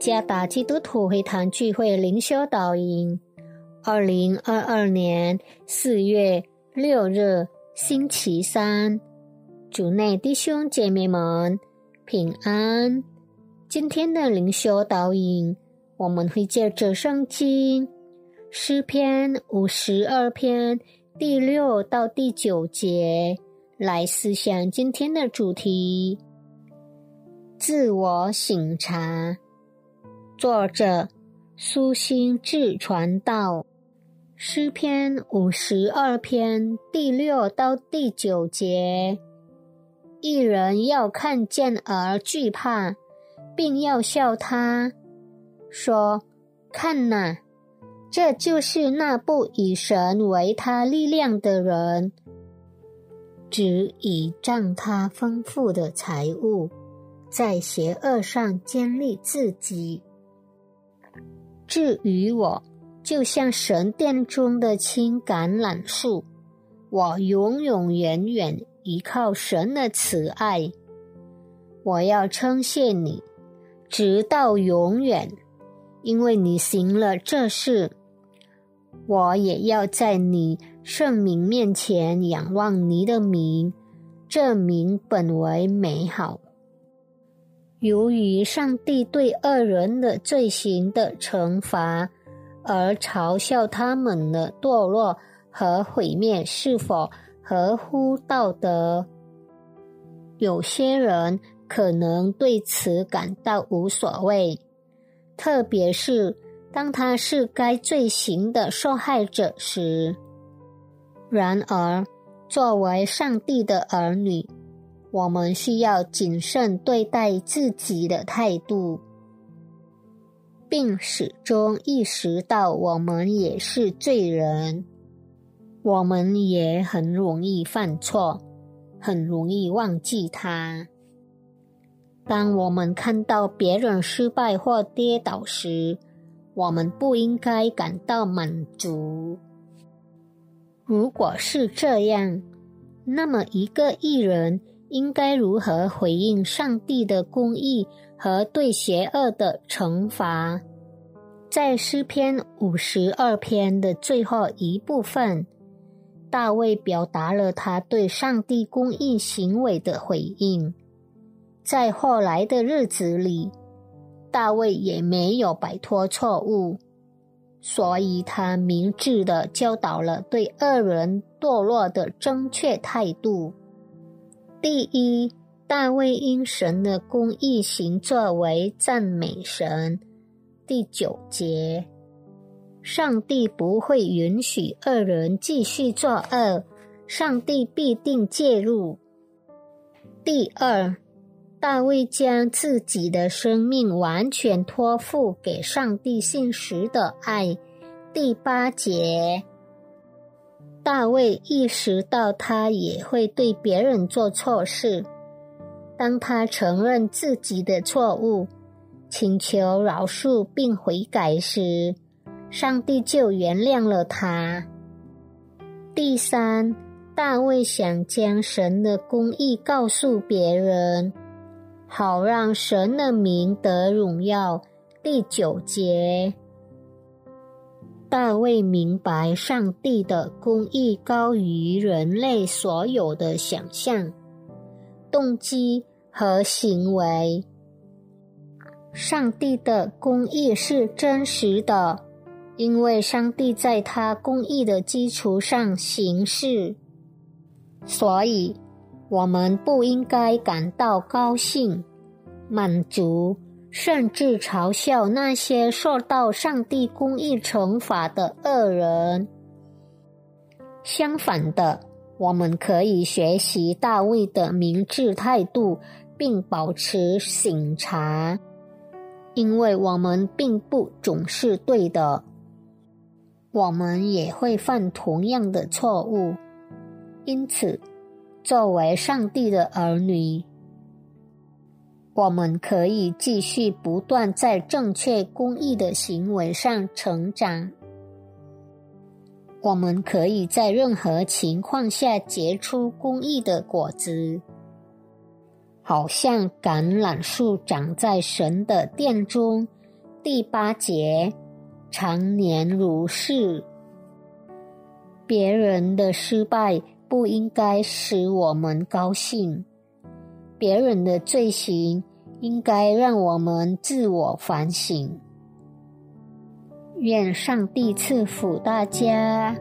加达基督徒会堂聚会灵修导引，二零二二年四月六日星期三，主内弟兄姐妹们平安。今天的灵修导引，我们会借着圣经诗篇五十二篇第六到第九节来思想今天的主题：自我省察。作者苏心志传道诗篇五十二篇第六到第九节：一人要看见而惧怕，并要笑他，说：“看哪，这就是那不以神为他力量的人，只以仗他丰富的财物，在邪恶上建立自己。”至于我，就像神殿中的青橄榄树，我永永远远依靠神的慈爱。我要称谢你，直到永远，因为你行了这事。我也要在你圣名面前仰望你的名，这名本为美好。由于上帝对恶人的罪行的惩罚，而嘲笑他们的堕落和毁灭是否合乎道德？有些人可能对此感到无所谓，特别是当他是该罪行的受害者时。然而，作为上帝的儿女，我们需要谨慎对待自己的态度，并始终意识到我们也是罪人，我们也很容易犯错，很容易忘记他。当我们看到别人失败或跌倒时，我们不应该感到满足。如果是这样，那么一个艺人。应该如何回应上帝的公义和对邪恶的惩罚？在诗篇五十二篇的最后一部分，大卫表达了他对上帝公义行为的回应。在后来的日子里，大卫也没有摆脱错误，所以他明智的教导了对恶人堕落的正确态度。第一，大卫因神的公义行作为赞美神。第九节，上帝不会允许恶人继续作恶，上帝必定介入。第二，大卫将自己的生命完全托付给上帝信实的爱。第八节。大卫意识到他也会对别人做错事。当他承认自己的错误，请求饶恕并悔改时，上帝就原谅了他。第三，大卫想将神的公义告诉别人，好让神的名得荣耀。第九节。大卫明白，上帝的公义高于人类所有的想象、动机和行为。上帝的公义是真实的，因为上帝在他公义的基础上行事，所以我们不应该感到高兴、满足。甚至嘲笑那些受到上帝公义惩罚的恶人。相反的，我们可以学习大卫的明智态度，并保持醒察，因为我们并不总是对的，我们也会犯同样的错误。因此，作为上帝的儿女。我们可以继续不断在正确公益的行为上成长。我们可以在任何情况下结出公益的果子。好像橄榄树长在神的殿中。第八节，常年如是。别人的失败不应该使我们高兴，别人的罪行应该让我们自我反省。愿上帝赐福大家。